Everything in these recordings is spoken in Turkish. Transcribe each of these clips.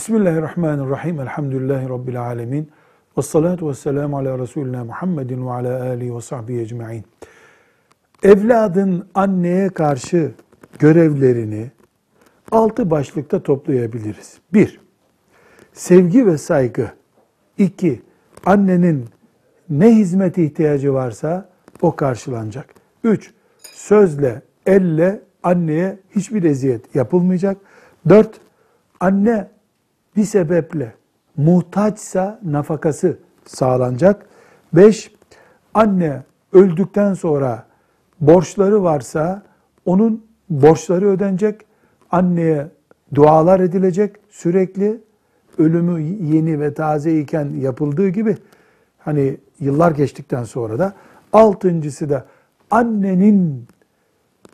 Bismillahirrahmanirrahim. Elhamdülillahi Rabbil alemin. Ve salatu ve selamu ala Resulina Muhammedin ve ala alihi ve sahbihi ecma'in. Evladın anneye karşı görevlerini altı başlıkta toplayabiliriz. Bir, sevgi ve saygı. İki, annenin ne hizmete ihtiyacı varsa o karşılanacak. Üç, sözle, elle anneye hiçbir eziyet yapılmayacak. Dört, anne bir sebeple muhtaçsa nafakası sağlanacak. Beş, anne öldükten sonra borçları varsa onun borçları ödenecek. Anneye dualar edilecek sürekli. Ölümü yeni ve taze iken yapıldığı gibi hani yıllar geçtikten sonra da altıncısı da annenin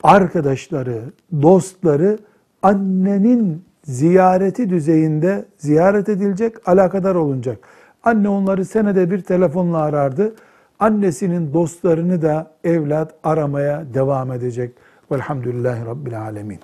arkadaşları, dostları annenin ziyareti düzeyinde ziyaret edilecek, alakadar olunacak. Anne onları senede bir telefonla arardı. Annesinin dostlarını da evlat aramaya devam edecek. Velhamdülillahi Rabbil Alemin.